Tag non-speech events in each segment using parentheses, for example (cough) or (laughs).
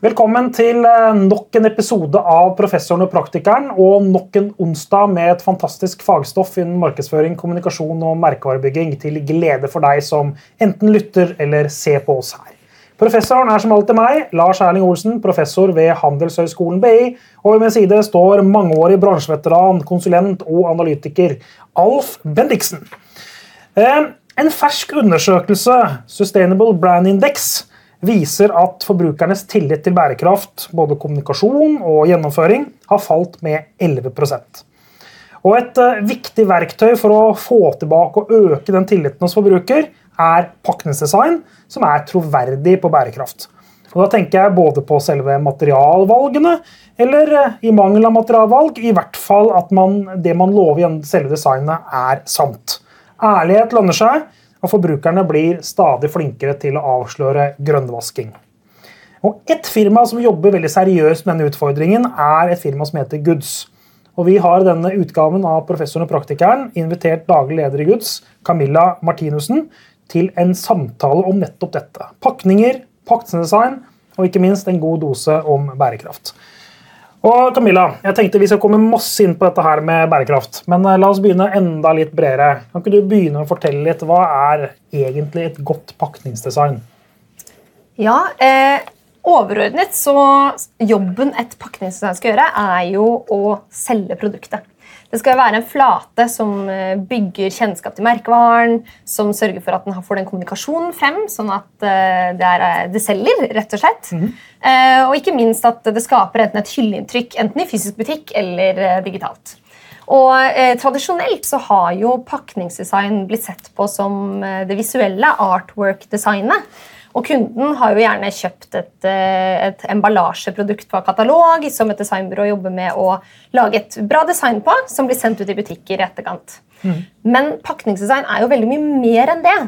Velkommen til eh, nok en episode av Professoren og praktikeren, og nok en onsdag med et fantastisk fagstoff innen markedsføring, kommunikasjon og merkevarebygging, til glede for deg som enten lytter eller ser på oss her. Professoren er som alltid meg, Lars Erling Olsen, professor ved Handelshøyskolen BI. Og ved min side står mangeårig bransjeveteran, konsulent og analytiker Alf Bendiksen. Eh, en fersk undersøkelse, Sustainable Brand Index, viser at forbrukernes tillit til bærekraft, både kommunikasjon og gjennomføring, har falt med 11 Og Et uh, viktig verktøy for å få tilbake og øke den tilliten hos forbruker, er pakningsdesign, som er troverdig på bærekraft. Og Da tenker jeg både på selve materialvalgene, eller uh, i mangel av materialvalg, i hvert fall at man, det man lover gjennom selve designet, er sant. Ærlighet lønner seg, og forbrukerne blir stadig flinkere til å avsløre grønnvasking. Og Et firma som jobber veldig seriøst med denne utfordringen, er et firma som heter Goods. Og Vi har denne utgaven av Professoren og praktikeren invitert daglig leder i Goods, Camilla Martinussen, til en samtale om nettopp dette. Pakninger, paktsdesign og ikke minst en god dose om bærekraft. Og Camilla, jeg tenkte Vi skal komme masse inn på dette her med bærekraft. Men eh, la oss begynne enda litt bredere. Kan ikke du begynne å fortelle litt, Hva er egentlig et godt pakningsdesign? Ja, eh, Overordnet så jobben et pakningsdesign skal gjøre, er jo å selge produktet. Det skal være en flate som eh, bygger kjennskap til merkevaren, som sørger for at den får den kommunikasjonen frem, sånn at eh, det, er, eh, det selger, rett og slett. Mm. Og ikke minst at det skaper enten et hylleinntrykk, enten i fysisk butikk eller digitalt. Og eh, Tradisjonelt så har jo pakningsdesign blitt sett på som det visuelle artwork-designet. Og kunden har jo gjerne kjøpt et, eh, et emballasjeprodukt på katalog som et designbyrå jobber med å lage et bra design på, som blir sendt ut i butikker i etterkant. Mm. Men pakningsdesign er jo veldig mye mer enn det.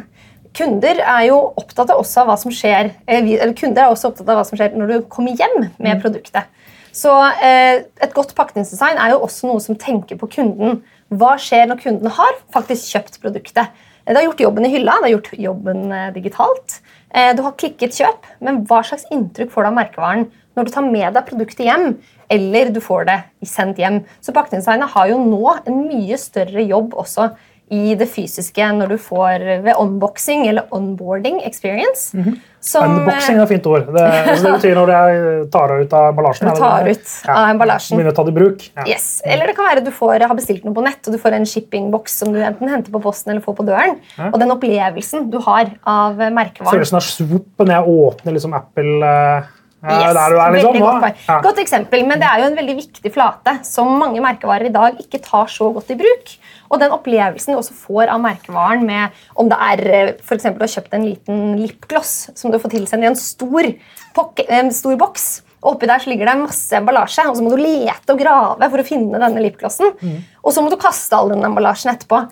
Kunder er jo opptatt av også hva som skjer eh, eller kunder er også opptatt av hva som skjer når du kommer hjem med mm. produktet. Så eh, Et godt pakningsdesign er jo også noe som tenker på kunden. Hva skjer når kunden har faktisk kjøpt produktet? Det har gjort jobben i hylla, det har gjort jobben digitalt. Eh, du har klikket kjøp, men hva slags inntrykk får du av merkevaren når du tar med deg produktet hjem, eller du får det sendt hjem? Så pakningsveiene har jo nå en mye større jobb også i det fysiske når du får ved unboxing eller onboarding experience. Mm -hmm. Som, unboxing er et fint ord. Det, (laughs) altså det betyr når jeg tar ut av emballasjen. Du tar ut ja. av emballasjen. Begynner å ta det i bruk. Ja. Yes. Eller det kan være du får, har bestilt noe på nett og du får en shippingboks som du enten henter på posten eller får på døren. Ja. Og den opplevelsen du har av merkevaren. Følelsen av swoop når jeg åpner liksom Apple uh Yes, liksom, godt, ja. godt, eksempel, men det er jo en veldig viktig flate som mange merkevarer i dag ikke tar så godt i bruk. Og den opplevelsen du også får av merkevaren med om det er eh, for eksempel, du har kjøpt en liten lipgloss som du får tilsendt i en stor, en stor boks. Og oppi der ligger det masse emballasje, og så må du lete og grave for å finne denne lipglossen. Mm. Og så må du kaste all den emballasjen etterpå.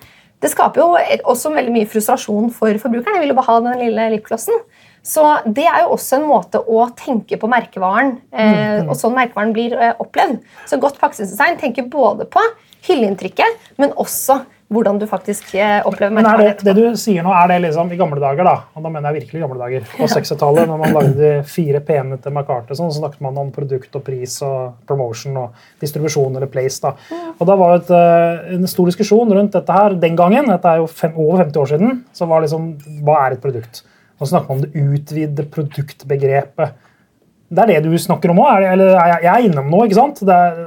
Det skaper jo også veldig mye frustrasjon for forbrukeren. Jeg vil jo bare ha den lille lipglossen. Så det er jo også en måte å tenke på merkevaren eh, mm. og sånn merkevaren blir eh, opplevd. Så godt pakningsdesign tenker både på hylleinntrykket, men også hvordan du faktisk eh, opplever merkevaren. Men det, det, du sier nå, er det liksom i gamle dager, da, og da mener jeg virkelig gamle dager, på 60-tallet, når man lagde de (laughs) fire p-ene til McCarthy, sånn, så snakket man om produkt og pris og promotion og distribusjon eller place. da. Mm. Og da var det et, en stor diskusjon rundt dette her den gangen, dette er jo fem, over 50 år siden, så var liksom Hva er et produkt? Nå snakker man om det utvidede produktbegrepet. Det er det du snakker om? Er eller er jeg, jeg er innom nå, ikke sant? Er,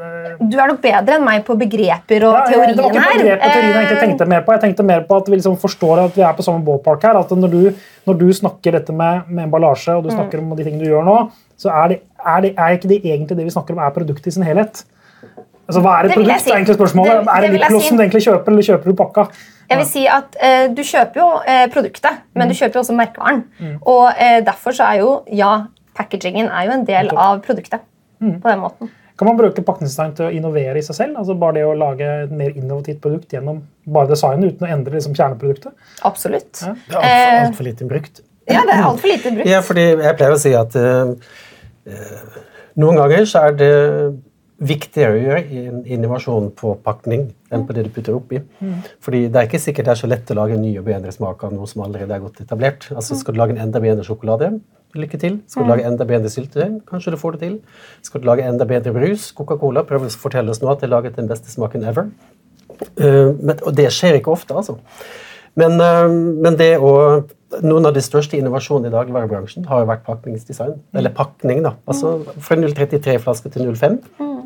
du er nok bedre enn meg på begreper og ja, teorien her. Det var ikke begreper og teorien jeg tenkte mer på. Jeg tenkte mer på at vi liksom forstår at vi er på samme ballpark her. at Når du, når du snakker dette med, med, emballasje og du mm. snakker om de tingene du gjør nå, så er, det, er, det, er ikke det egentlig det vi snakker om, er produktet i sin helhet. Altså, Hva er et produkt? Si. er egentlig spørsmålet. Det, er det lipglossen si. du egentlig kjøper, eller kjøper du pakka? Jeg vil si at eh, Du kjøper jo eh, produktet, men mm. du kjøper jo også merkevaren. Mm. Og eh, Derfor så er jo ja, packagingen er jo en del av produktet. Mm. på den måten. Kan man bruke pakningsdesign til å innovere i seg selv? Altså Bare det å lage et mer innovativt produkt gjennom bare designet, uten å endre liksom kjerneproduktet? Absolutt. Ja. Det er altfor alt for lite brukt. Ja, det er altfor lite brukt. Ja, fordi jeg pleier å si at noen ganger så er det viktigere å gjøre i en innovasjon på pakning enn på det du putter oppi. Fordi det er ikke sikkert det er så lett å lage en ny og bedre smak av noe som allerede er godt etablert. Altså Skal du lage en enda bedre sjokolade? Lykke til. Skal du lage enda bedre syltetøy? Kanskje du får det til. Skal du lage enda bedre brus? Coca-Cola prøv å fortelle oss nå at de er laget den beste smaken ever. Uh, men, og det skjer ikke ofte, altså. Men, uh, men det å noen av de største innovasjonene i dagligvarebransjen har jo vært pakningsdesign. Eller pakning, da. Altså Fra 033-flaske til 05.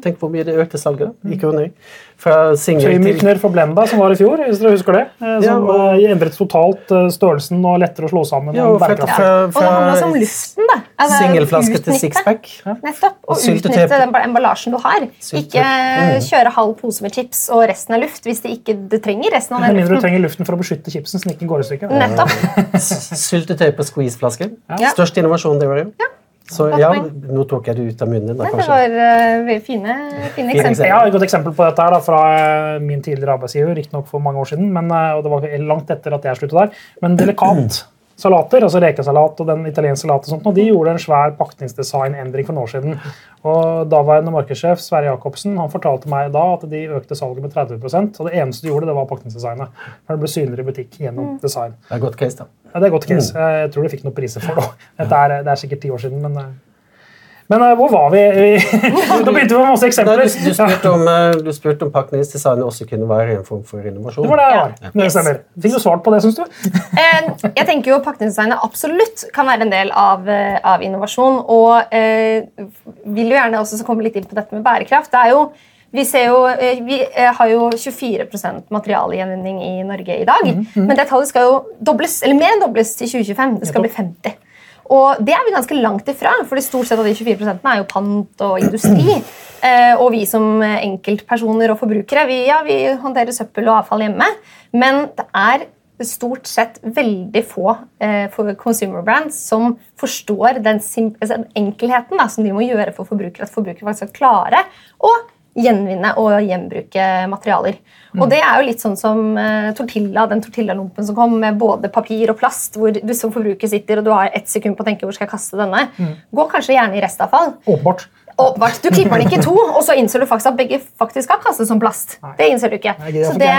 Tenk hvor mye det økte salget da, i kroner. Fra Trimykner for Blenda, som var i fjor, hvis dere husker det. Eh, som ja, og, eh, endret totalt eh, størrelsen og lettere å slå sammen. Ja, og, fra, fra, og det handler om luften. da. Altså, Singelflaske til sixpack. Ja. Nettopp. Og utnytte den emballasjen du har. Ikke mm. kjøre halv pose med chips og resten er luft hvis det ikke du trenger resten av den luften. Du trenger luften for å beskytte chipsen så den ikke går i stykker. Nettopp. (laughs) Syltetøy på squeezeflaske. Ja. Største innovasjon det var jo. Ja. Så ja, Nå tok jeg det ut av munnen din. da, kanskje. Det var uh, fine, fine eksempler. Har et godt eksempel på dette her da, fra uh, min tidligere arbeidsgiver. Riktignok for mange år siden, men, uh, og det var langt etter at jeg sluttet der. Men delikat salater, altså rekesalat og den italienske salat og sånt, og de gjorde en svær pakningsdesignendring for noen år siden. Og Daværende markedssjef Sverre Jacobsen han fortalte meg da at de økte salget med 30% og det eneste de gjorde, det var pakningsdesignet. For det ble synligere i butikk gjennom mm. design. Det er godt case, da. Ja, det er godt case. Mm. Jeg tror de fikk noen priser for det. Dette er, det er sikkert ti år siden, men eh, men uh, hvor var vi? (laughs) da begynte vi med masse eksempler. Nei, du, du, spurte om, uh, du spurte om pakningsdesign også kunne være en form for innovasjon. Det var det jeg var. Ja. Det stemmer. Fikk du svart på det, syns du? uh, (laughs) jeg tenker jo pakningsdesignet absolutt kan være en del av, av innovasjon. Og vil jo gjerne også komme litt inn på dette med bærekraft. Det er jo vi, jo, vi, har jo 24% materialegjenvinning i Norge i dag. Mm, mm. Men det tallet skal jo dobles, eller mer enn dobles til 2025. Det skal bli 50. Og det er vi ganske langt ifra, for stort sett av de 24 er jo pant og industri. (clears throat) Eh, og vi som enkeltpersoner og forbrukere vi, ja, vi håndterer søppel og avfall hjemme. Men det er stort sett veldig få eh, for consumer brands som forstår den, altså enkelheten da, som de må gjøre for forbrukere, at forbrukere faktisk skal klare å gjenvinne og gjenbruke materialer. Mm. Og det er jo litt sånn som uh, tortilla, den tortillalompen som kom med både papir og plast, hvor du som forbruker sitter og du har ett sekund på å tenke hvor skal jeg kaste denne. Mm. Gå kanskje gjerne i restavfall. Åpenbart. Åpenbart. Du klipper den ikke i to, (laughs) og så innser du faktisk at begge faktisk skal kastes som plast. Nei. Det innser du ikke. Nei, så det,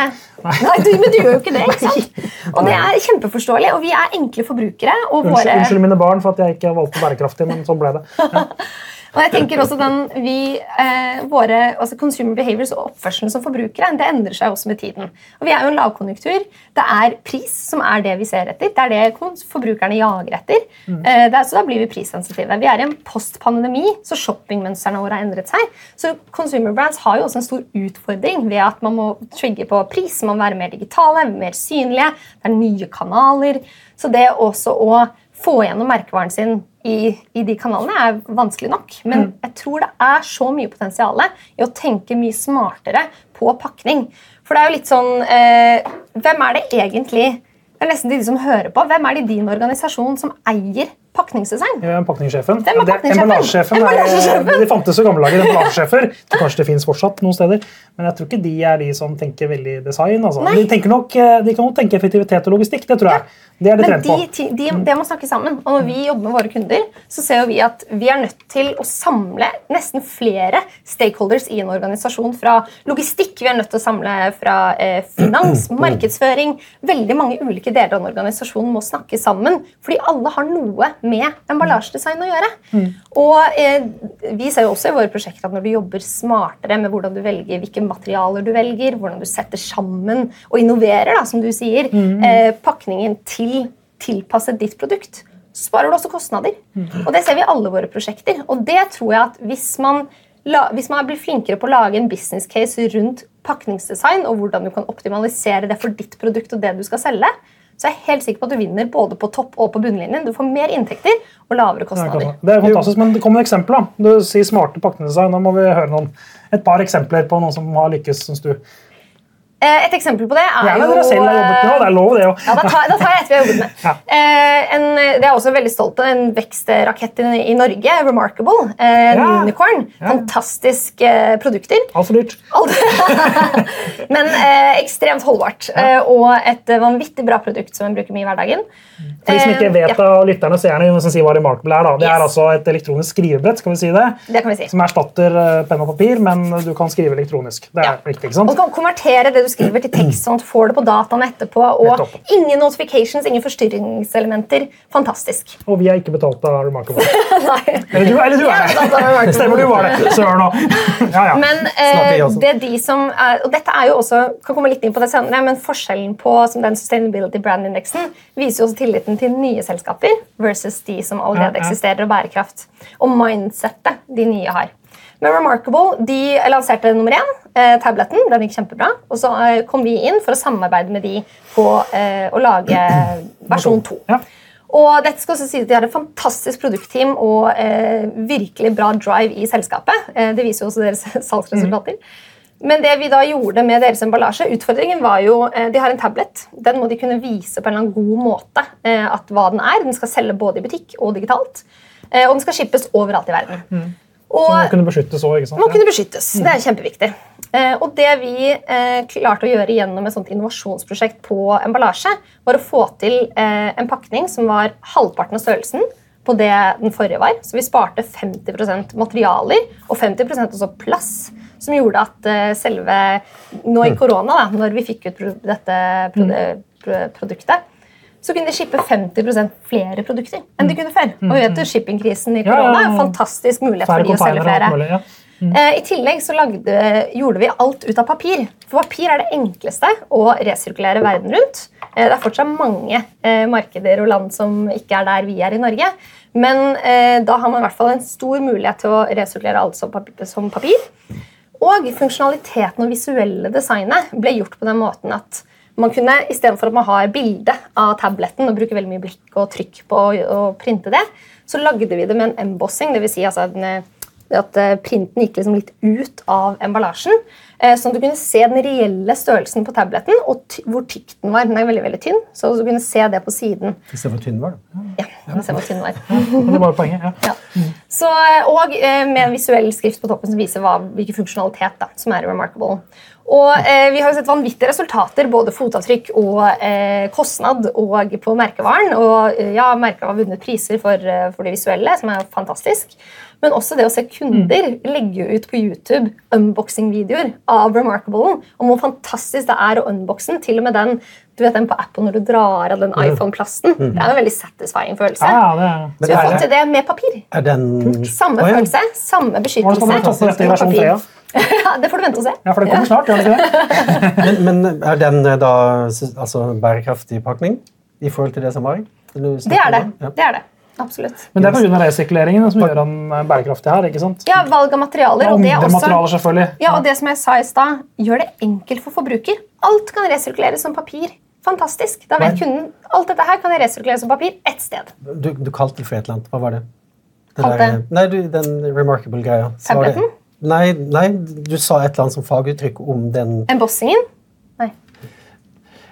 nei, du, men du gjør jo ikke det. ikke sant? Og det er kjempeforståelig, og vi er enkle forbrukere. Unnskyld, våre... unnskyld mine barn for at jeg ikke valgte bærekraftig, men sånn ble det. (laughs) Ja. Og jeg tenker også den, vi, eh, våre, altså Consumer behaviors og oppførselen som forbrukere det endrer seg også med tiden. Og Vi er jo en lavkonjunktur. Det er pris som er det vi ser etter. Det er det forbrukerne jager etter. Mm. Eh, er, så da blir vi prissensitive. Vi er i en postpandemi, så shoppingmønstrene våre har endret seg. Så Consumer Brands har jo også en stor utfordring ved at man må trigge på pris. Man må være mer digitale, mer synlige. Det er nye kanaler. Så det også å få gjennom merkevaren sin i, i, de kanalene er vanskelig nok. Men mm. jeg tror det er så mye potensial i å tenke mye smartere på pakning. For det er jo litt sånn eh, Hvem er det egentlig Det er nesten de som hører på. Hvem er det i din organisasjon som eier pakningsdesign? Ja, pakningssjefen. Hvem er pakningssjefen? Emballasjesjefen. De fantes jo gamle dager (laughs) emballasjesjefer. Kanskje det fins fortsatt noen steder. Men jeg tror ikke de er de som tenker veldig design. Altså. De, nok, eh, de, kan nok tenke effektivitet og logistikk. Det tror jeg. Det er det Men de, de, de, må snakke sammen. Og når vi jobber med våre kunder, så ser vi at vi er nødt til å samle nesten flere stakeholders i en organisasjon. Fra logistikk, vi er nødt til å samle fra eh, finans, markedsføring Veldig mange ulike deler av en organisasjon må snakke sammen, fordi alle har noe med emballasjedesign å gjøre. Mm. Og eh, Vi ser jo også i våre prosjekter at når du jobber smartere med hvordan du velger hvilke materialer du velger, hvordan du setter sammen og innoverer, da, som du sier, mm. eh, pakningen til tilpasset ditt produkt, sparer du også kostnader. Mm. Og Det ser vi i alle våre prosjekter. Og det tror jeg at hvis man, hvis man blir flinkere på å lage en business case rundt pakningsdesign og hvordan du kan optimalisere det for ditt produkt og det du skal selge, så jeg er helt sikker på at du vinner både på topp og på bunnlinjen. Du får mer inntekter og lavere kostnader. Det er fantastisk, men det kommer da. Du sier smarte pakkedesign. Nå må vi høre noen, et par eksempler på noen som har lykkes, syns du. Eh, Et eksempel på det er Gjerne dere selv har jobbet med, det er lov, det òg. Ja, da tar, da tar jeg et vi har jobbet med. (laughs) Ja. Eh, en, det er jeg også veldig stolt av. En vekstrakett i, i Norge. Remarkable. Eh, en Ja. Unicorn. Ja. Fantastiske produkter. Altfor dyrt. Alt- (laughs) Men eh, ekstremt holdbart. Og et vanvittig bra produkt som en bruker mye i hverdagen. For de som ikke vet ja, av lytterne, og gjerne som sier si hva Remarkable er. da. Det er altså et elektronisk skrivebrett, skal vi si det, det kan vi si. som erstatter penn og papir, men du kan skrive elektronisk. Det er riktig, ikke Og du kan konvertere det du skriver til tekst, sånn at du får det på dataen etterpå. Og Nettopp. ingen notifications, ingen forstyrringselementer. Fantastisk. Og vi er ikke betalt av Remarkable. (laughs) Eller du, eller du er det! Stemmer, du var det. Ja, ja. Men eh, det er de som er, og dette er jo også, kan komme litt inn på det senere, men forskjellen på som den Sustainability Brand Indexen viser jo også tilliten til nye selskaper versus de som allerede ja. eksisterer, og bærekraft. Og mindsettet de nye har. Men Remarkable de lanserte nummer én, eh, tabletten. Den gikk kjempebra. Og så eh, kom vi inn for å samarbeide med de på eh, å lage (clears throat) versjon to. Ja. Og dette skal også si at De har et fantastisk produktteam og eh, virkelig bra drive i selskapet. Eh, det viser jo også deres (laughs) salgsresultater. Men det vi da gjorde med deres emballasje, utfordringen var jo eh, De har en tablet. Den må de kunne vise på en eller annen god måte eh, at hva den er. Den skal selge både i butikk og digitalt. Eh, og den skal shippes overalt i verden. Og, Så må kunne beskyttes òg, ikke sant? må kunne beskyttes. Det er kjempeviktig. Eh, og det vi eh, klarte å gjøre gjennom et sånt innovasjonsprosjekt på emballasje, var å få til eh, en pakning som var halvparten av størrelsen på det den forrige var. Så vi sparte 50% materialer og 50% også plass. Som gjorde at selve Nå i korona, da, når vi fikk ut dette pro produktet, så kunne de shippe 50% flere produkter enn de kunne før. Og vi vet jo shippingkrisen i korona er en fantastisk mulighet for de å selge flere. Eh, I tillegg så lagde, gjorde vi alt ut av papir. For papir er det enkleste å resirkulere verden rundt. Eh, det er fortsatt mange eh, markeder og land som ikke er der vi er i Norge. Men da har man i hvert fall en stor mulighet til å resirkulere alt. Som papir. Og funksjonaliteten og visuelle designet ble gjort på den måten at man kunne, Istedenfor at man har bilde av tabletten og bruker veldig mye blikk og trykk på å, printe det, så lagde vi det med en embossing. Det vil si altså en, eh, at eh, printen gikk liksom litt ut av emballasjen. eh, Sånn at du kunne se den reelle størrelsen på tabletten og hvor tykk den var. Den er veldig veldig tynn, så du kunne se det på siden. Istedenfor tynn var det. Ja, ja, ja. tynn var. Det var poenget. Ja. Ja. Så, og med en visuell skrift på toppen som viser hva, hvilken funksjonalitet da, som er remarkable. Og eh, Vi har jo sett vanvittige resultater, både fotavtrykk og eh, kostnad og på merkevaren. Og eh, ja, Merkevaren har vunnet priser for, eh, for det visuelle, som er fantastisk. Men også det å se kunder legge ut på YouTube unboxing-videoer av Remarkable om hvor fantastisk det er å unboxe den. Til og med den du vet den på appen når du drar av den iPhone-plasten. Det er en veldig satisfying følelse. Ja, ja, det Så vi har fått til det med papir. Er den Samme oh, ja. følelse, samme beskyttelse. skal man toppe dette i versjon 3? Ja? det får du vente og se. ja, for det kommer snart. gjør det ikke det? (laughs) Men, men er den eh, da altså, bærekraftig pakning i forhold til det som var? Det er det. Ja. det, er det. Absolutt. Men det er pga. resirkuleringen som gjør den eh, bærekraftig her. ikke sant? Ja, Valg av materialer. Og det, er materialer, også, selvfølgelig. ja, og det som jeg sa i stad, gjør det enkelt for forbruker. Alt kan resirkuleres som papir. Fantastisk. Da vet Nei. kunden alt dette her kan resirkuleres som papir ett sted. Du, du kalte det for et eller annet. Hva var det? det der- nei, du, den remarkable-greia. Så Tabletten? Nei, nei, du sa et eller annet som faguttrykk om den Embossingen? Nei.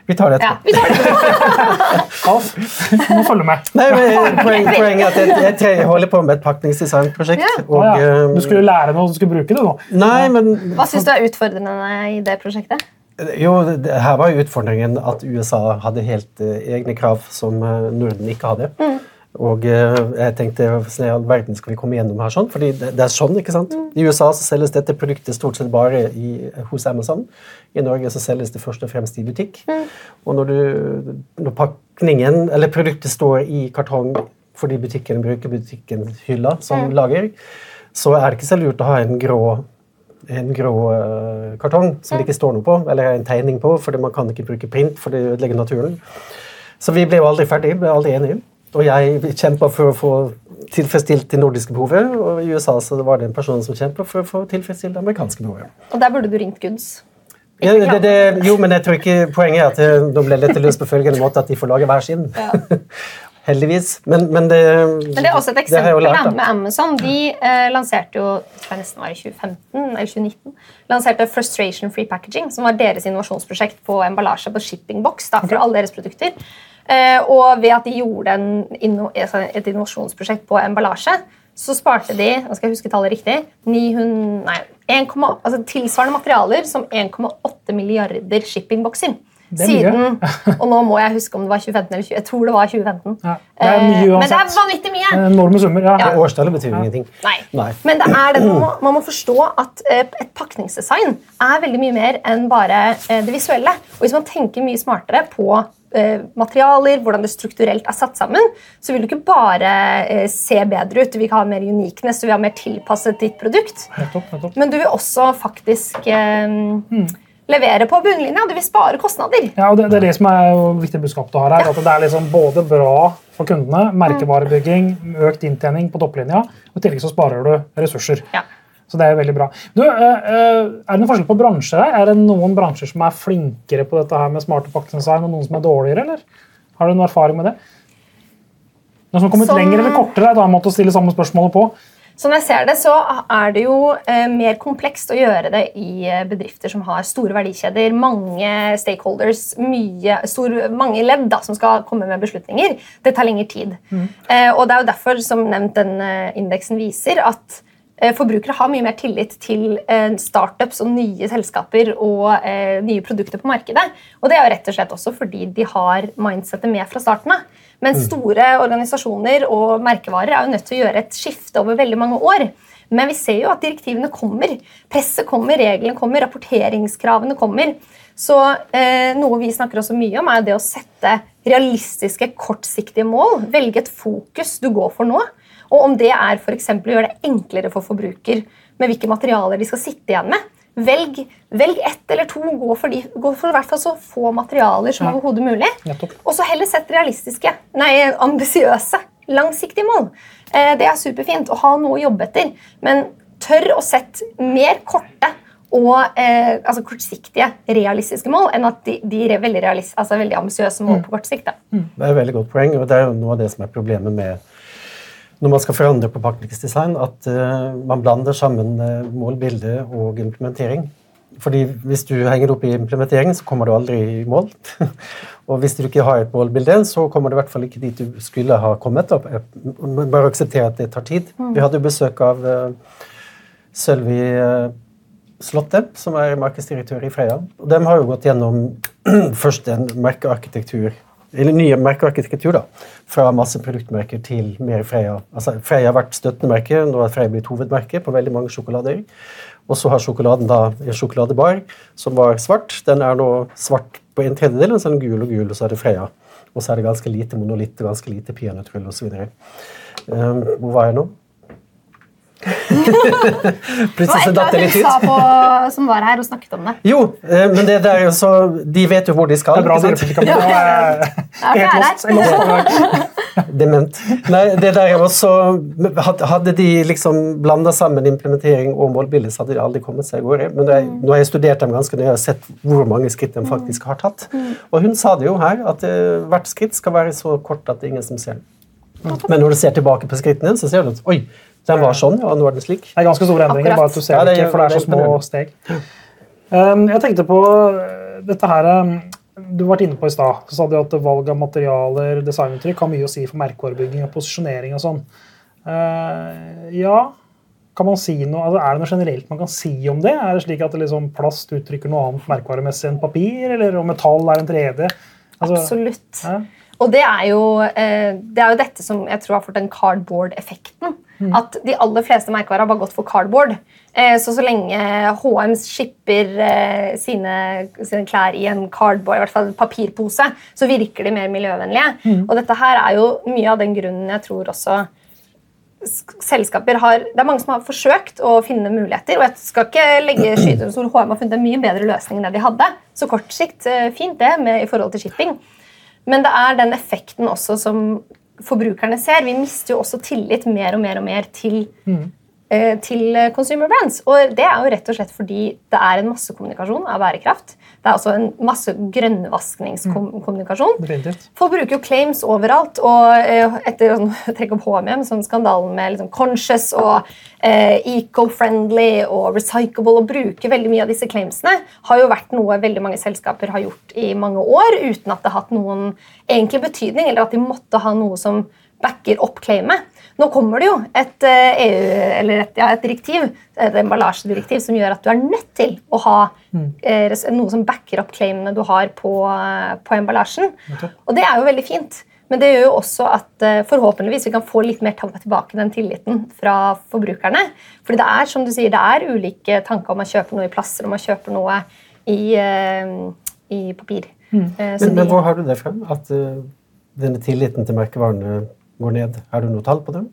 Vi tar det Ja, etterpå. vi tar det. (laughs) Alf, du må følge med. Nei, men poeng, Poenget er at jeg, jeg, jeg holder på med et pakningsdesignprosjekt. Ja. Og, Å, ja. eh, Du skulle lære noe, du skulle bruke det nå. Nei, men Hva syns du er utfordrende i det prosjektet? Jo, det, her var jo utfordringen at USA hadde helt uh, egne krav som uh, Norden ikke hadde. Og eh, jeg tenkte hvordan i all verden skal vi komme gjennom her sånn? Fordi det, er sånn, ikke sant? I USA så selges dette produktet stort sett bare i, hos Amazon. I Norge så selges det først og fremst i butikk. Og når, du, når pakningen, eller produktet står i kartong fordi butikken bruker butikkens hylla som lager, så er det ikke så lurt å ha en grå en grå eh, kartong som det ikke står noe på, eller en tegning på, for man kan ikke bruke print, for det ødelegger naturen. Så vi ble jo aldri ferdig, ble aldri enige. Og jeg kjempa for å få tilfredsstilt det nordiske behovet, og i USA så var det en person som kjempa for å få tilfredsstilt det amerikanske behovet. Og der burde du ringt Guds? Ja, det, det, jo, men jeg tror ikke poenget er at det, de ble lett løst på følgende måte at de får lage hver sin. Ja. (laughs) Heldigvis. Men, men, det, men det er også et eksempel lært, med Amazon. De eh, lanserte jo det nesten var i 2015 eller 2019, lanserte Frustration Free Packaging, som var deres innovasjonsprosjekt på emballasje på shippingbox da, for okay. alle deres produkter. Eh, og ved at de gjorde en, altså et innovasjonsprosjekt på emballasje, så sparte de nå skal jeg huske tallet riktig, 900, nei, 1, altså tilsvarende materialer som 1,8 milliarder shippingbokser. Siden, (laughs) og nå må jeg huske om det var 2015 eller 20, jeg tror det var 2015. Ja, det er mye uansett. Men det er vanvittig mye. Enorme summer. Ja. ja. Årstallet betyr ja. ingenting. Nei. Nei. Men det er det, man, må, man må forstå at eh, et pakningsdesign er veldig mye mer enn bare eh, det visuelle. Og hvis man tenker mye smartere på Eh, materialer, hvordan det strukturelt er satt sammen, så vil du ikke bare eh, se bedre ut. Du vil ikke ha mer uniqueness, du vil ha mer tilpasset ditt produkt. Nettopp, nettopp. Men du vil også faktisk eh, mm. levere på bunnlinja. Du vil spare kostnader. Ja, og det, det er det som er viktig budskap du har her. Ja. At det er liksom både bra for kundene, merkevarebygging, økt inntjening på topplinja, og i tillegg så sparer du ressurser. Ja. Så det er jo veldig bra. Du, eh, eh, er det noen forskjell på bransjer her? Er det noen bransjer som er flinkere på dette her med smarte pakkedesign, og noen som er dårligere? eller? Har du noen erfaring med det? Noen som har kommet som... lenger eller kortere? Da er måte å stille samme spørsmålet på. Som jeg ser det, så er det jo eh, mer komplekst å gjøre det i bedrifter som har store verdikjeder, mange stakeholders, mye, stor, mange ledd da, som skal komme med beslutninger. Det tar lengre tid. Mm. Og det er jo derfor, som nevnt, den indeksen viser at forbrukere har mye mer tillit til eh, startups og nye selskaper og eh, nye produkter på markedet. Og det er jo rett og slett også fordi de har mindsettet med fra starten av. Men mm. store organisasjoner og merkevarer er jo nødt til å gjøre et skifte over veldig mange år. Men vi ser jo at direktivene kommer. Presset kommer, reglene kommer, rapporteringskravene kommer. Så eh, Noe vi snakker også mye om, er det å sette realistiske, kortsiktige mål. Velge et fokus du går for nå. Og om det er for å gjøre det enklere for forbruker med hvilke materialer de skal sitte igjen med. Velg, velg ett eller to. Gå for, de, gå for hvert fall så få materialer som ja. overhodet mulig. Og så heller sett realistiske, nei, ambisiøse, langsiktige mål. Eh, det er superfint å ha noe å jobbe etter, men tør å sette mer korte og eh, altså kortsiktige, realistiske mål enn at de, de er veldig, altså veldig ambisiøse mål mm. på kort sikt. Mm. Det er et veldig godt poeng, og det er jo noe av det som er problemet med når man skal forandre på pakningsdesign, at uh, man blander sammen uh, målbilde og implementering. Fordi Hvis du henger opp i implementering, så kommer du aldri i mål. (laughs) og hvis du ikke har et målbilde, så kommer du i hvert fall ikke dit du skulle ha kommet. Opp. Bare akseptere at det tar tid. Mm. Vi hadde besøk av uh, Sølvi uh, Slottet, som er markedsdirektør i Freia. Og de har jo gått gjennom (clears throat) først en merkearkitektur eller nye merkearkitektur, da, fra masse produktmerker til mer Freia. Altså, Freia har vært støttende merke, nå er Freia blitt hovedmerke på veldig mange sjokolader. Og så har sjokoladen da en sjokoladebar som var svart. Den er nå svart på en tredjedel, og så er den gul og gul, og så er det Freia. Og så er det ganske lite monolitt ganske lite peanøttrull osv. Um, hvor var jeg nå? (laughs) Plutselig så datt det litt ut. På, som var her og snakket om det. Jo, eh, men det er der så, de vet jo hvor de skal. Det er bra dere ikke kan (laughs) Helt (laughs) Dement. Nei, det der også, Hadde de liksom blanda sammen implementering og målbilde, så hadde de aldri kommet seg av gårde. Men jeg, nå har jeg studert dem ganske nøye og sett hvor mange skritt de faktisk har tatt. Mm. Og hun sa det jo her, at uh, hvert skritt skal være så kort at det er ingen som ser det. Men når du ser tilbake på skrittene, så ser du at oi, den var sånn, ja, nå er den slik. Det er ganske store endringer, Akkurat. bare at du ser ja, det, ikke, for det er så små steg. Um, jeg tenkte på uh, dette her um, Du har vært inne på i stad. Så sa du at valg av materialer, designuttrykk, har mye å si for merkevarebygging og posisjonering og sånn. Uh, ja, kan man si noe, altså Er det noe generelt man kan si om det? Er det slik at det liksom plast uttrykker noe annet merkevaremessig enn papir, eller om metall er en 3D? Altså, Absolutt. Ja? Og det er, jo, eh, det er jo dette som jeg tror har fått den cardboard-effekten. Mm. At de aller fleste merkevarer har bare gått for cardboard. Eh, så så lenge HM shipper eh, sine, sine, klær i en cardboard, i hvert fall papirpose, så virker de mer miljøvennlige. Mm. Og dette her er jo mye av den grunnen jeg tror også selskaper har, Det er mange som har forsøkt å finne muligheter. og Jeg skal ikke legge skyter HM har funnet en mye bedre løsning enn det de hadde. Så kort sikt fint det med, i forhold til shipping. Men det er den effekten også som forbrukerne ser. Vi mister jo også tillit mer og mer og mer til mm. Eh, til consumer brands. Og det er jo rett og slett fordi det er en massekommunikasjon av bærekraft. Det er også en masse grønnvaskningskommunikasjon. Definitivt. Folk bruker jo claims overalt. og eh, Etter å (laughs) trekke opp HMM, sånn skandalen med liksom conscious og eh, eco-friendly og recyclable, og bruke veldig mye av disse claimsene, har jo vært noe veldig mange selskaper har gjort i mange år uten at det har hatt noen egentlig betydning, eller at de måtte ha noe som backer opp claimet. Nå kommer det jo et, eh, EU, eller et, ja, et direktiv, et emballasjedirektiv som gjør at du er nødt til å ha eh, noe som backer opp claimene du har på, eh, på emballasjen. Og det er jo veldig fint. Men det gjør jo også at eh, forhåpentligvis vi kan få litt mer tilbake den tilliten fra forbrukerne. Fordi det er som du sier, det er ulike tanker om man kjøper noe i plasser, om man kjøper noe i, eh, i papir. Mm. Men, men hvor har du det fra? At uh, denne tilliten til merkevarene går ned? Har du noe tall på det?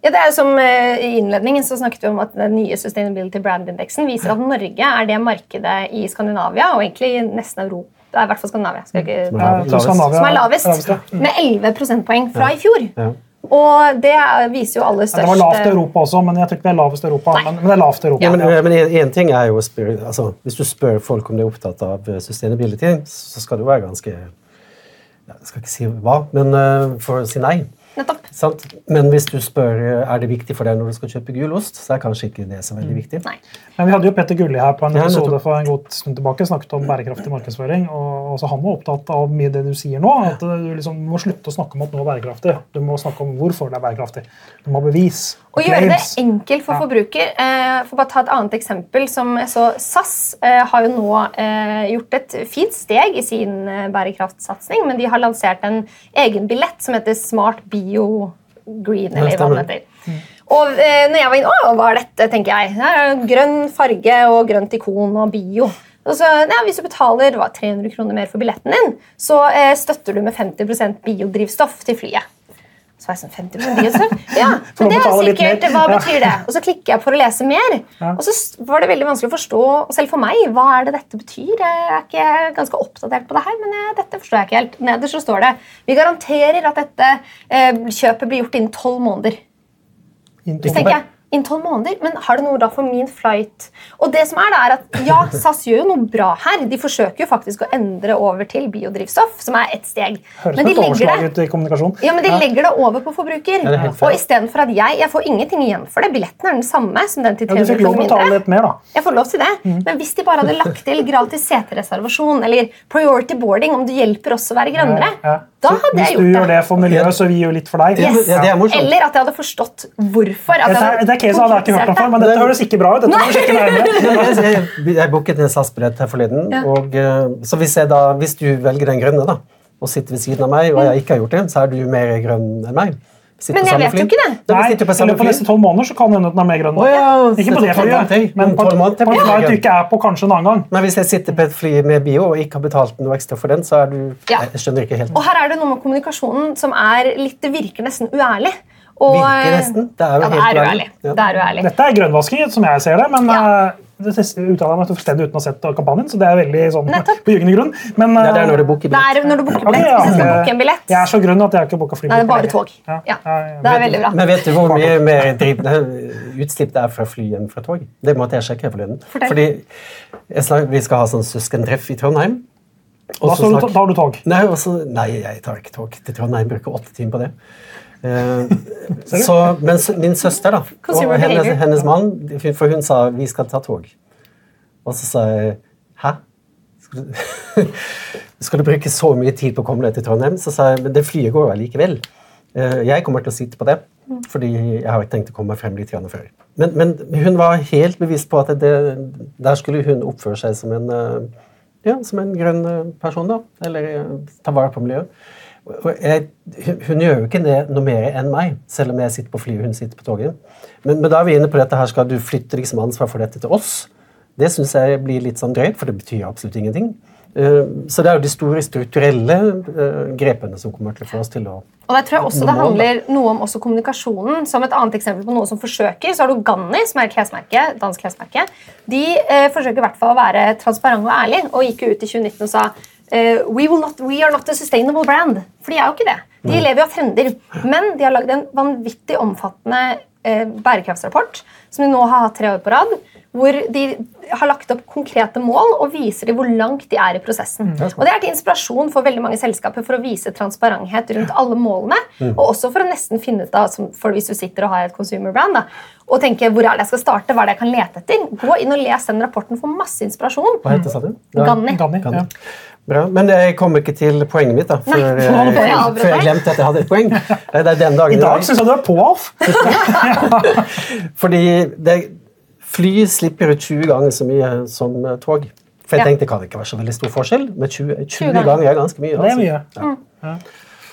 Ja, det er jo som eh, I innledningen så snakket vi om at den nye Sustainability Brand-indeksen viser at Norge er det markedet i Skandinavia, og egentlig i nesten Europa, det er i hvert fall Skandinavia, skal ikke, Som er lavest. Som er lavest, med 11 prosentpoeng fra i fjor. Og det er- viser jo aller Ja, Det var lavt i Europa også, men jeg tror ikke det er lavest i Europa. Men, men det er lavt i Europa. Ja, men, men en, en ting er jo å spørre, altså, Hvis du spør folk om de er opptatt av eh, sustainability, så skal du være ganske Jeg skal ikke si hva, men eh, for å si nei. Nettopp. Sant? Men hvis du spør eh, er det viktig for deg når du skal kjøpe gulost, så er kanskje ikke det så veldig viktig. Nei. Men vi hadde jo Petter Gulli her på en episode for en god stund tilbake. snakket om bærekraftig markedsføring. og også Han var opptatt av mye det du sier nå. At du liksom må slutte å snakke om at noe er bærekraftig. Du må snakke om hvorfor det er bærekraftig. Du må ha bevis. Og gjøre det enkelt for forbruker. Eh, for bare ta et annet eksempel. som så SAS eh, har jo nå eh, gjort et fint steg i sin bærekraftsatsing, men de har lansert en egen billett som heter Smart Bio Green. eller hva den heter. Og eh, når jeg var inne, å, hva er dette, tenker jeg. Det grønn farge og grønt ikon og bio. Og så, ja, hvis du betaler hva, 300 kroner mer for billetten din, så eh, støtter du med 50% biodrivstoff til flyet. Så var jeg sånn 50 biodrivstoff? (laughs) Ja, men det er sikkert. Hva betyr det? Og så klikker jeg for å lese mer. Og så var det veldig vanskelig å forstå, selv for meg, hva er det dette betyr. Jeg er ikke ganske oppdatert på det her, men eh, dette forstår jeg ikke helt. Nederst så står det vi garanterer at dette eh, kjøpet blir gjort innen tolv måneder. Så tenker jeg, innen 12 måneder, men har det noe da for min flight? Og det som er da er at ja, SAS gjør jo noe bra her. De forsøker jo faktisk å endre over til biodrivstoff, som er ett steg. Høres Men de legger det ja, men De legger det over på forbruker. Ja, er og istedenfor at jeg jeg får ingenting igjen for det. Billetten er den samme som den til 300 Ja, du fikk lov å betale litt mer, da. Jeg får lov til det, Men hvis de bare hadde lagt til gratis setereservasjon eller priority boarding, om du hjelper oss å være grønnere, Ja. da Så det. hvis du gjør det for miljøet, så vi gjør litt for deg. Yes. Ja, det er. Eller at jeg hadde forstått hvorfor. At jeg er- case hadde jeg ikke hørt om før, men dette høres ikke bra ut. Dette må vi sjekke nærmere. (laughs) (laughs) jeg, jeg, booket en SAS-billett her forleden. Ja. Og, eh, så hvis, jeg da, hvis du velger den grønne da, og sitter ved siden av meg, og jeg ikke har gjort det, så er du mer grønn enn meg. Sitter Men jeg vet jo ikke det. Nei, på I løpet av neste tolv måneder så kan hende den er mer grønn. Oh, ja, ikke på det flyet, men på, måneder på et du ikke er på kanskje en annen gang. Men hvis jeg sitter på et fly med bio og ikke har betalt noe ekstra for den, så er du Ja. Jeg skjønner ikke helt. Og her er det noe med kommunikasjonen som er litt, det virker nesten uærlig. Og, Virker nesten? Det er jo ja, det helt er uærlig. Ja. Det er uærlig. Dette er grønnvasking, som jeg ser det, men Ja. eh, det siste uttaler meg fullstendig uten å ha sett kampanjen, så det er veldig sånn Nettopp. på gyngende grunn. Men Ja, det er når du booker billett. Det er når du booker billett. Okay, ja, Hvis jeg skal jeg- en billett. Jeg er så grønn at jeg har ikke booka fly. Det er bare tog. Ja, Ja, ja, ja. Det er veldig bra. Men vet du hvor mye mer driv, utslipp det er fra fly enn fra tog? Det måtte jeg sjekke forleden. Fordi jeg snak, Vi skal ha sånn søskentreff i Trondheim. Da tar du tog. Nei, også, nei, jeg tar ikke tog til Trondheim. Bruker åtte timer på det. Eh, (laughs) så, men min søster, da, og hennes, hennes mann For hun sa vi skal ta tog. Og så sa jeg hæ? Skal du, (laughs) skal du bruke så mye tid på å komme deg til Trondheim? Så sa jeg men det flyet går jo allikevel. Eh, Jeg kommer til å sitte på det, fordi jeg har ikke tenkt å komme frem litt før. Men, men hun var helt bevisst på at det, der skulle hun oppføre seg som en, eh, ja, som en grønn person. da, Eller ta vare på miljøet. Jeg, hun, gjør jo ikke det noe mer enn meg, selv om jeg sitter på flyet og hun sitter på toget. Men, men da er vi inne på dette her, skal du flytte liksom ansvar for dette til oss? Det syns jeg blir litt sånn drøyt, for det betyr absolutt ingenting. Eh, Så det er jo de store strukturelle eh, grepene som kommer til å få oss til å Og der tror jeg også det handler noe om også kommunikasjonen. Som et annet eksempel på noe som forsøker, så har du Ganni, som et klesmerke, dansk klesmerke. De eh, forsøker i hvert fall å være transparent og ærlig, og gikk ut i 2019 og sa we, will not, we are not a sustainable brand. For de er jo ikke det. De lever jo av trender. Men de har lagd en vanvittig omfattende eh, bærekraftsrapport som de nå har hatt tre år på rad. Hvor de har lagt opp konkrete mål og viser de hvor langt de er i prosessen. og Det er til inspirasjon for veldig mange selskaper for å vise transparenthet rundt alle målene. Og også for å nesten finne ut av, for hvis du sitter og har et consumer brand, da, og tenke hvor er det jeg skal starte, hva er det jeg kan lete etter. Gå inn og les den rapporten for masse inspirasjon. Hva heter det, sa du? Ganni. Ganni, ja. Bra. Men jeg kom ikke til poenget mitt, da. Før, Nei, jeg, nå jeg før jeg glemte at jeg hadde et poeng. Det er den dagen I dag syns jeg du er på, Alf. (laughs) Fordi det, fly slipper ut 20 ganger så mye som eh, tog. For jeg Ja. tenkte det kan ikke være så veldig stor forskjell, men 20, 20 ganger. ganger er ganske mye. Det er altså. mye.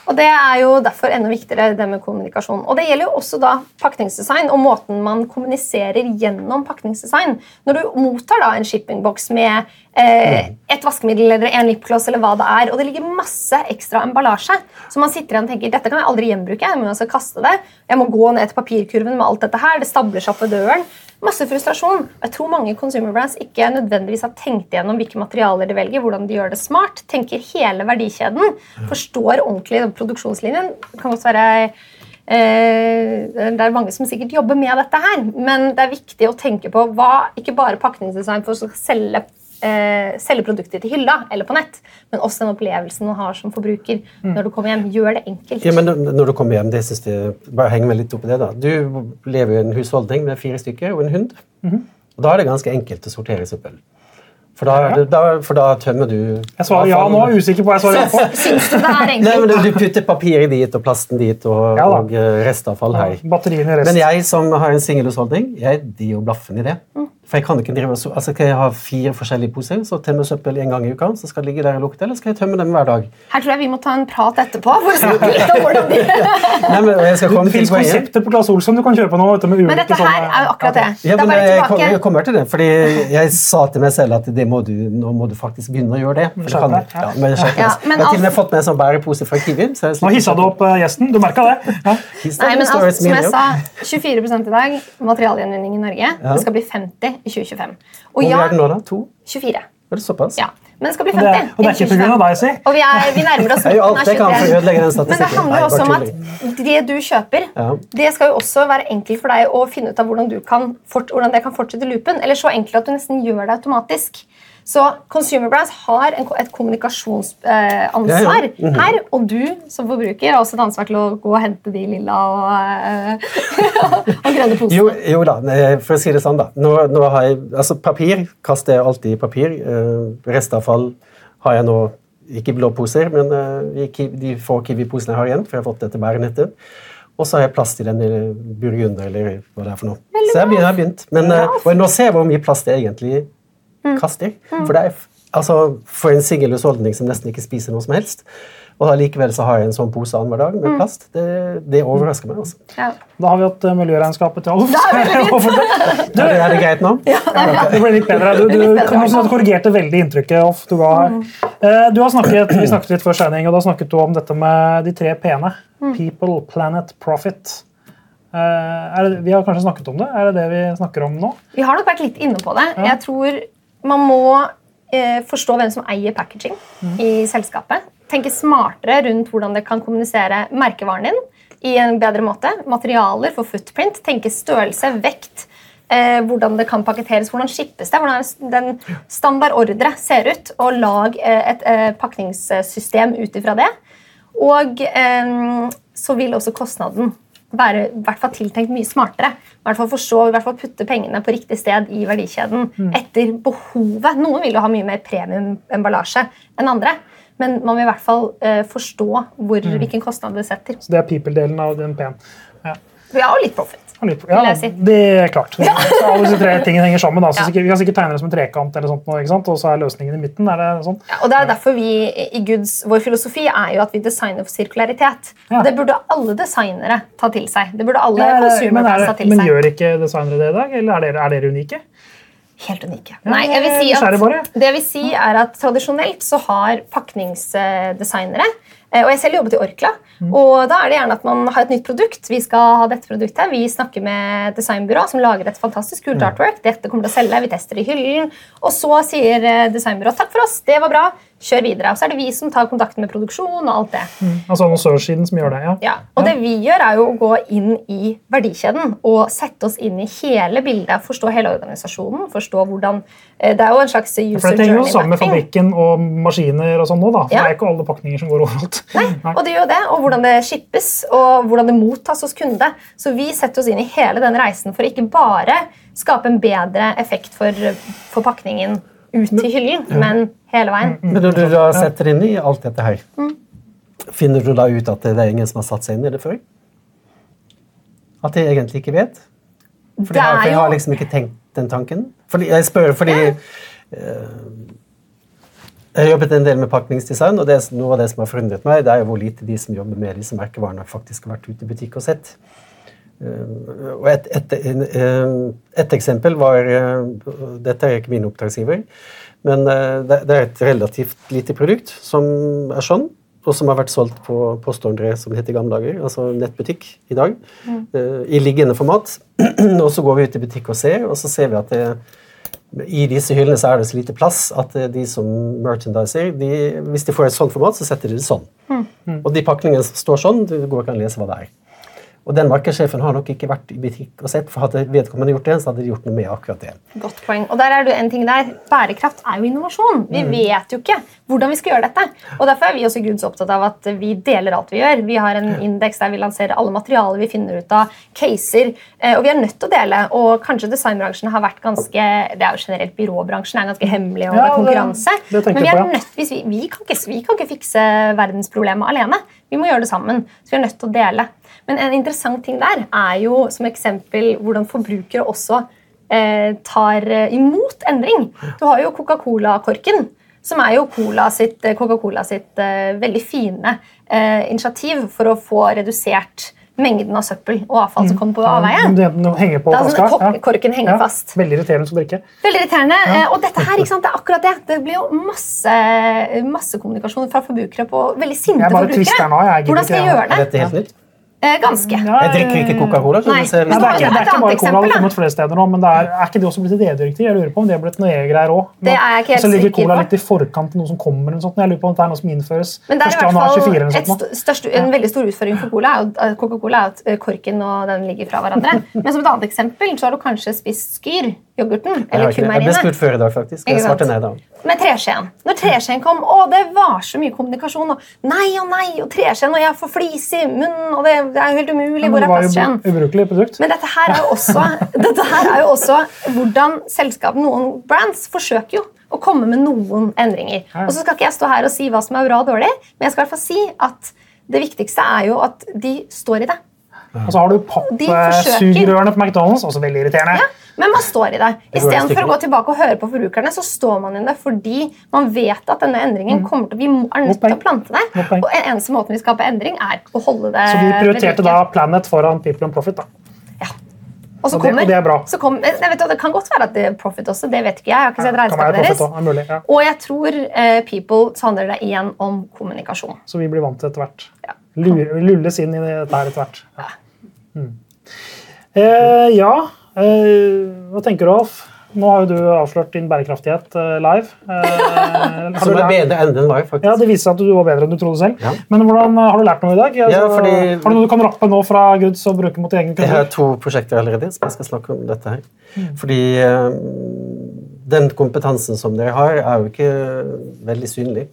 Og Det er jo derfor enda viktigere det med kommunikasjon. Og Det gjelder jo også da pakningsdesign og måten man kommuniserer gjennom pakningsdesign. Når du mottar da en shippingboks med eh, et vaskemiddel eller en lipgloss, eller hva det er, og det ligger masse ekstra emballasje, så man sitter igjen og tenker dette kan jeg aldri gjenbruke, jeg må altså kaste det, jeg må gå ned til papirkurven med alt dette her, det stabler seg opp ved døren. Masse frustrasjon. Jeg tror mange consumer brands ikke nødvendigvis har tenkt igjennom hvilke materialer de velger, hvordan de gjør det smart, tenker hele verdikjeden, forstår ordentlig produksjonslinjen. Det kan også være eh, det er mange som sikkert jobber med dette her, men det er viktig å tenke på hva, ikke bare pakningsdesign for å selge, eh, selge produkter til hylla eller på nett, men også den opplevelsen man har som forbruker når du kommer hjem. Gjør det enkelt. Ja, men når du kommer hjem, det synes jeg, bare heng meg litt opp i det da. Du lever i en husholdning med fire stykker og en hund. Og da er det ganske enkelt å sortere søppel. For da, da, for da tømmer du Jeg svarer ja nå, usikker på hva jeg svarer ja på. Syns du det er Nei, men du, putter papiret dit og plasten dit og, Ja og eh, restavfall her. Batteriene rest. Men jeg som har en singelhusholdning, jeg gir jo blaffen i det. For jeg kan ikke drive altså Skal jeg ha fire forskjellige poser, så tømme søppel en gang i uka, så skal det ligge der og lukte, eller skal jeg tømme dem hver dag? Her tror jeg vi må ta en prat etterpå for å snakke litt om hvordan de (laughs) Nei, men jeg skal komme til fins konsepter på Claes Olsson du kan kjøpe nå. Vet du, med ulike Men dette her er jo akkurat det. Ja, men er jeg, kom, tilbake. jeg kommer til det, fordi jeg sa til meg selv at det må du, nå må du faktisk begynne å gjøre det. For det kan, ja. men jeg, Ja, men jeg har til og med altså- fått med en sånn bærepose fra Kiwi. Så jeg Nå hissa du opp eh, gjesten. Du merka det? Ja. Nei, men altså, som jeg sa, 24 i dag, materialgjenvinning i Norge. Det skal bli 50 i 2025. Og Hvor ja, er den nå, da? To? 24. Er det såpass? Ja. Men det skal bli Og 50. det, og det er ikke pga. 2025. deg, si. Og vi, er, vi nærmer oss (laughs) midten av for å ødelegge den 23. Men det handler jo også om at det du kjøper, Ja. det skal jo også være enkelt for deg å finne ut av hvordan, du kan fort, hvordan det kan fortsette loopen. Eller så enkelt at du nesten gjør det automatisk. Så Consumer Brands har en, et kommunikasjonsansvar Ja, ja. -hmm. her. Og du som forbruker har også et ansvar til å gå og hente de lilla og, eh, (laughs) og grønne posene. Jo, jo da, for å si det sånn, da. Nå, nå har jeg, altså Papir kaster jeg alltid i papir. Eh, restavfall har jeg nå ikke i blå poser, men eh, de få Kiwi-posene jeg har igjen, for jeg har fått dette bærenettet. Og så har jeg plast i den i burgunder, eller hva det er for noe. Så jeg har begynt. Men eh, og nå ser jeg hvor mye plast det egentlig kaster. For det er altså, for en singel husholdning som nesten ikke spiser noe som helst, og allikevel så har jeg en sånn pose annenhver dag med plast, det, det overrasker meg. altså. Ja. Da har vi hatt eh, miljøregnskapet til Alf. Er (laughs) det Er det, er det greit nå? det ble litt bedre. Du, du, litt bedre, du, du korrigerte veldig inntrykket Alf, du ga her. Eh, Du har snakket, vi snakket litt før sending, og da snakket du om dette med de tre p-ene. People, planet, profit. Eh, Er det, vi har kanskje snakket om det? Er det det vi snakker om nå? Vi har nok vært litt inne på det. Jeg tror man må eh, forstå hvem som eier packaging i selskapet. Tenke smartere rundt hvordan det kan kommunisere merkevaren din i en bedre måte. Materialer for footprint. Tenke størrelse, vekt. Eh, hvordan det kan pakketteres, hvordan skippes det, hvordan den standard ordre ser ut. Og lag eh, et eh, pakningssystem ut ifra det. Og eh, så vil også kostnaden være i hvert fall tiltenkt mye smartere. I hvert fall forstå, i hvert fall putte pengene på riktig sted i verdikjeden etter behovet. Noen vil jo ha mye mer premiumemballasje enn andre, men man vil i hvert fall eh, forstå hvor, hvilken kostnad det setter. Så det er people-delen av den p-en. Ja. og litt profit. Ja, si. det er klart. Så alle disse tre tingene henger sammen. Da. Så Ja. vi kan sikkert tegne det som en trekant, eller sånt, nå, og så er løsningen i midten. Er det sånn? Ja, og det er derfor vi i Goods, Vår filosofi er jo at vi designer for sirkularitet. Ja. Det burde alle designere ta til seg. Det burde alle ja, men, er ta til men seg. gjør ikke designere det i dag, eller er dere, er dere unike? Helt unike. Nei, jeg vil si at, det jeg vil si er at Tradisjonelt så har pakningsdesignere Og jeg selv jobbet i Orkla. Mm. og Da er det gjerne at man har et nytt produkt. Vi skal ha dette produktet. Vi snakker med designbyrået designbyrå som lager et fantastisk kult Mm. artwork. Dette kommer til å selge, Vi tester i hyllen. Og så sier eh, designbyrået takk for oss, det var bra. Kjør videre. Og så er det vi som tar kontakt med produksjon og alt det. Altså annonsørsiden som gjør det, ja. Ja, og det vi gjør, er jo å gå inn i verdikjeden og sette oss inn i hele bildet. Forstå hele organisasjonen. forstå hvordan, eh, Det er jo en slags user journey. For det henger jo sammen med fabrikken og maskiner og sånn nå, da. For Ja. det er ikke alle pakninger som går overalt. Nei, (laughs) og det gjør det, og hvordan det shippes og hvordan det mottas hos kunde. Så vi setter oss inn i hele den reisen for ikke bare skape en bedre effekt for, for pakningen ut til hyllen, men hele veien. Men når du da setter inn i alt dette her, finner du da ut at det er ingen som har satt seg inn i det før? At de egentlig ikke vet? For de har, for de har liksom ikke tenkt den tanken? Fordi, jeg spør fordi uh, Jeg har jobbet en del med pakningsdesign, og det, er noe av det som har forundret meg, det er jo hvor lite de som jobber med disse merkevarene, faktisk har vært ute i butikk og sett. Eh, og et, et, et eksempel var eh, Dette er ikke min oppdragsgiver, men eh, det, det er et relativt lite produkt som er sånn, og som har vært solgt på postordre, som det het i gamle dager, altså nettbutikk i dag, mm. i liggende format. (clears throat) og så går vi ut i butikk og ser, og så ser vi at det, i disse hyllene så er det så lite plass at de som merchandiser, de, hvis de får et sånt format, så setter de det sånn. Og de pakningene som står sånn, du går ikke an å lese hva det er. Og den markedssjefen har nok ikke vært i butikk og sett, for hadde vedkommende gjort det, så hadde de gjort noe med akkurat det. Godt poeng. Og der er det en ting der. Bærekraft er jo innovasjon. Vi Mm. vet jo ikke hvordan vi skal gjøre dette. Og Derfor er vi også Gud så opptatt av at vi deler alt vi gjør. Vi har en indeks der vi lanserer alle materialer vi finner ut av, caser, eh, og vi er nødt til å dele. Og kanskje designbransjen har vært ganske Det er jo generelt byråbransjen er ganske hemmelig, og det er konkurranse. det Men vi, er nødt, vi, vi, kan ikke, vi kan ikke fikse verdensproblemet alene. Vi må gjøre det sammen. Så vi er nødt til å dele. Men en interessant ting der er jo som eksempel hvordan forbrukere også eh, tar eh, imot endring. Du har jo Coca-Cola-korken, som er jo Cola sitt, eh, Coca-Cola sitt eh, veldig fine eh, initiativ for å få redusert mengden av søppel og avfall som kommer på avveie. Ja, henger på sånn kok- korken henger fast. Veldig irriterende som drikke. Veldig irriterende. eh, Og dette her, ikke sant, det er akkurat det. Det blir jo masse, masse kommunikasjon fra forbrukere på veldig sinte Jeg bare forbrukere. twister nå, jeg gidder Hvordan skal jeg gjøre det? dette helt nytt? Eh, ganske. Jeg drikker ikke Coca-Cola. det det, er ikke, det er ikke bare Cola, det er kommet flere steder nå, men det er, er ikke det også blitt et EU-direktiv? Jeg lurer på om det er blitt noe EU-greier òg. Så ligger Cola litt i forkant til noe som kommer. eller sånt. Jeg lurer på om det er noe som innføres Men det er i hvert fall 24 et sånt. nå. største, en veldig stor utfordring for Cola er at Coca-Cola er at eh, korken og den ligger fra hverandre. (laughs) Men som et annet eksempel så har du kanskje spist Skyr, yoghurten, eller det. Jeg ble spurt før i dag, faktisk. Jeg svarte nei da. Med treskjeen. Når treskjeen kom, å, det var så mye kommunikasjon. Og nei og nei, og treskjeen, og jeg får flis i munnen, og det, det er jo helt umulig. Hvor er plastskjeen? ubrukelig produkt. Men dette her er jo også, (laughs) dette her er jo også hvordan selskap, noen brands forsøker jo å komme med noen endringer. Og så skal ikke jeg stå her og si hva som er bra og dårlig, men jeg skal i hvert fall si at det viktigste er jo at de står i det. Og så har du De pappsugerørene på McDonald's, også veldig irriterende. Ja, men man står i det. Det Istedenfor å gå tilbake og høre på forbrukerne, så står man i det fordi man vet at denne endringen kommer til Vi er nødt til å plante det. Og en eneste måten vi skaper endring, er å holde det Så vi prioriterte da. Planet foran People and Profit. da. Ja. Og så Og det- og det er bra. Så kom, jeg vet, det kan godt være at det er profit også. Det vet ikke jeg. jeg har ikke sett kan regnskapet deres. også, er mulig, ja. Og jeg tror uh, People så handler det igjen om kommunikasjon. Så vi blir vant til etter hvert. Ja. Lulles inn i dette her etter hvert. Ja. Mm. Eh, ja. Eh, hva tenker du, Alf? Nå har jo du avslørt din bærekraftighet eh, live. Eh, (laughs) Som er bedre enn den var, faktisk. ja, Det viser seg at du var bedre enn du trodde selv. Ja. Men hvordan, eh, har du lært noe i dag? Altså, Ja, fordi- Har du noe du kan rappe nå fra Goods og bruke mot egen Jeg har to prosjekter allerede som jeg skal snakke om dette her. Fordi eh, den kompetansen som dere har, er jo ikke veldig synlig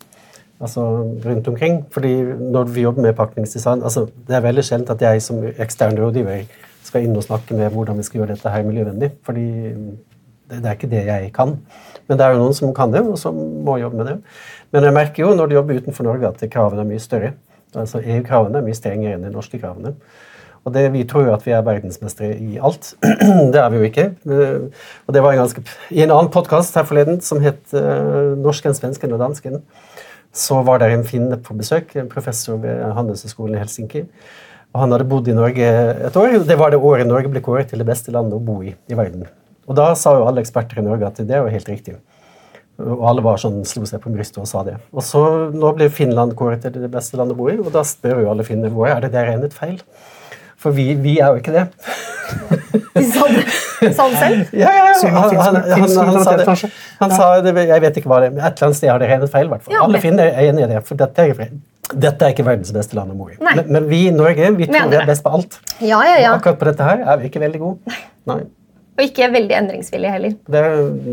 altså rundt omkring. Fordi når vi jobber med pakningsdesign altså Det er veldig sjelden at jeg som ekstern rådgiver skal inn og snakke med hvordan vi skal gjøre dette her miljøvennlig. Fordi det, det er ikke det jeg kan. Men det er jo noen som kan det, og som må jobbe med det. Men jeg merker jo når du jobber utenfor Norge, at kravene er mye større. Altså EU-kravene er mye strengere enn de norske kravene. Og det, Vi tror jo at vi er verdensmestere i alt. (clears throat) det er vi jo ikke. Eh, Og det var en ganske, I en annen podkast her forleden som het uh, 'Norsken, svensken og dansken', så var det en finne på besøk, en professor ved Handelshøyskolen i Helsinki. Og Han hadde bodd i Norge et år. Det var det året Norge ble kåret til det beste landet å bo i i verden. Og Da sa jo alle eksperter i Norge at det var helt riktig. Og alle var sånn, slo seg på brystet og sa det. Og så Nå ble Finland kåret til det beste landet å bo i, og da spør jo alle finner hvor er det der regnet feil. For vi, vi er jo ikke det. (laughs) (laughs) Sa han selv? Ja, ja, ja. Han, han, han, han, sa det. Han sa det, Jeg vet ikke hva det et eller annet sted har de regnet feil. hvert fall. Alle finner er enig i det, for dette er, dette er ikke verdens beste land å bo i. Men, men vi i Norge vi tror vi er best på alt. Ja, ja, ja. Akkurat på dette her er vi ikke veldig gode. Nei. Og ikke veldig endringsvillige heller. Det,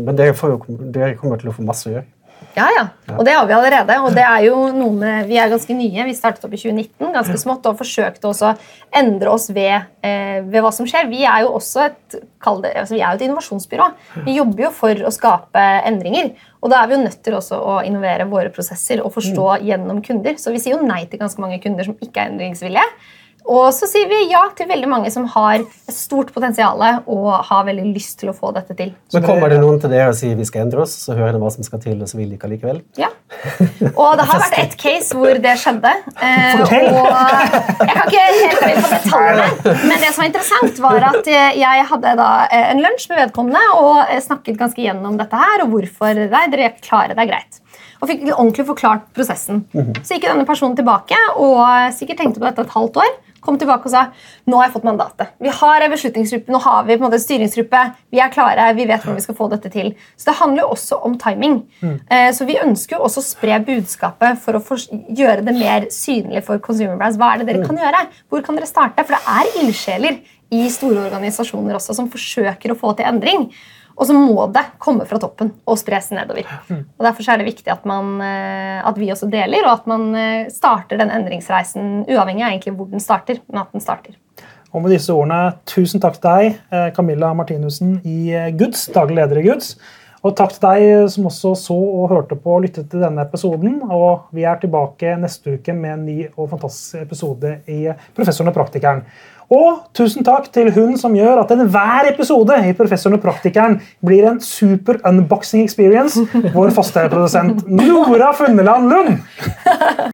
men dere, får jo, dere kommer til å få masse å gjøre. Ja, ja. Og det har vi allerede. Og det er jo noe med, vi er ganske nye. Vi startet opp i 2019 ganske smått, og forsøkte også å endre oss ved, eh, ved hva som skjer. Vi er jo også et, det, altså vi er jo et innovasjonsbyrå. Vi jobber jo for å skape endringer. Og da er vi jo nødt til også å innovere våre prosesser og forstå gjennom kunder. Så vi sier jo nei til ganske mange kunder som ikke er endringsvillige. Og så sier vi ja til veldig mange som har et stort potensial og har veldig lyst til å få dette til. Men kommer det noen til dere og sier vi skal endre oss, så hører de hva som skal til, og så vil de ikke allikevel? Ja. (laughs) Og det har vært ett case hvor det skjedde. Eh, Fortell. og jeg kan ikke helt gå inn på detaljene, men det som var interessant, var at eh, jeg hadde da eh, en lunsj med vedkommende og snakket ganske gjennom dette her, og hvorfor nei, dere klarer det er greit. Og fikk ordentlig forklart prosessen. Så gikk denne personen tilbake og sikkert tenkte på dette et halvt år. Kom tilbake og sa nå har jeg fått mandatet. Vi har en beslutningsgruppe, nå har vi på en måte en styringsgruppe. Vi er klare, vi vet hvordan vi skal få dette til. Så det handler jo også om timing. Eh, Så vi ønsker jo også å spre budskapet for å gjøre det mer synlig for consumer brands. Hva er det dere kan gjøre? Hvor kan dere starte? For det er ildsjeler i store organisasjoner også som forsøker å få til endring. Og så må det komme fra toppen og spres nedover. Og Derfor er det viktig at, man, eh, at vi også deler, og at man eh, starter den endringsreisen uavhengig av egentlig hvor den starter. men at den starter. Og med disse ordene, tusen takk til deg, eh, Camilla Martinussen i Guds, Goods, daglig leder i Goods. Og takk til deg som også så og hørte på og lyttet til denne episoden. Og vi er tilbake neste uke med en ny og fantastisk episode i Professoren og praktikeren. Og tusen takk til hun som gjør at enhver episode i Professoren og praktikeren blir en super unboxing experience. Vår faste produsent Nora Funneland Lund.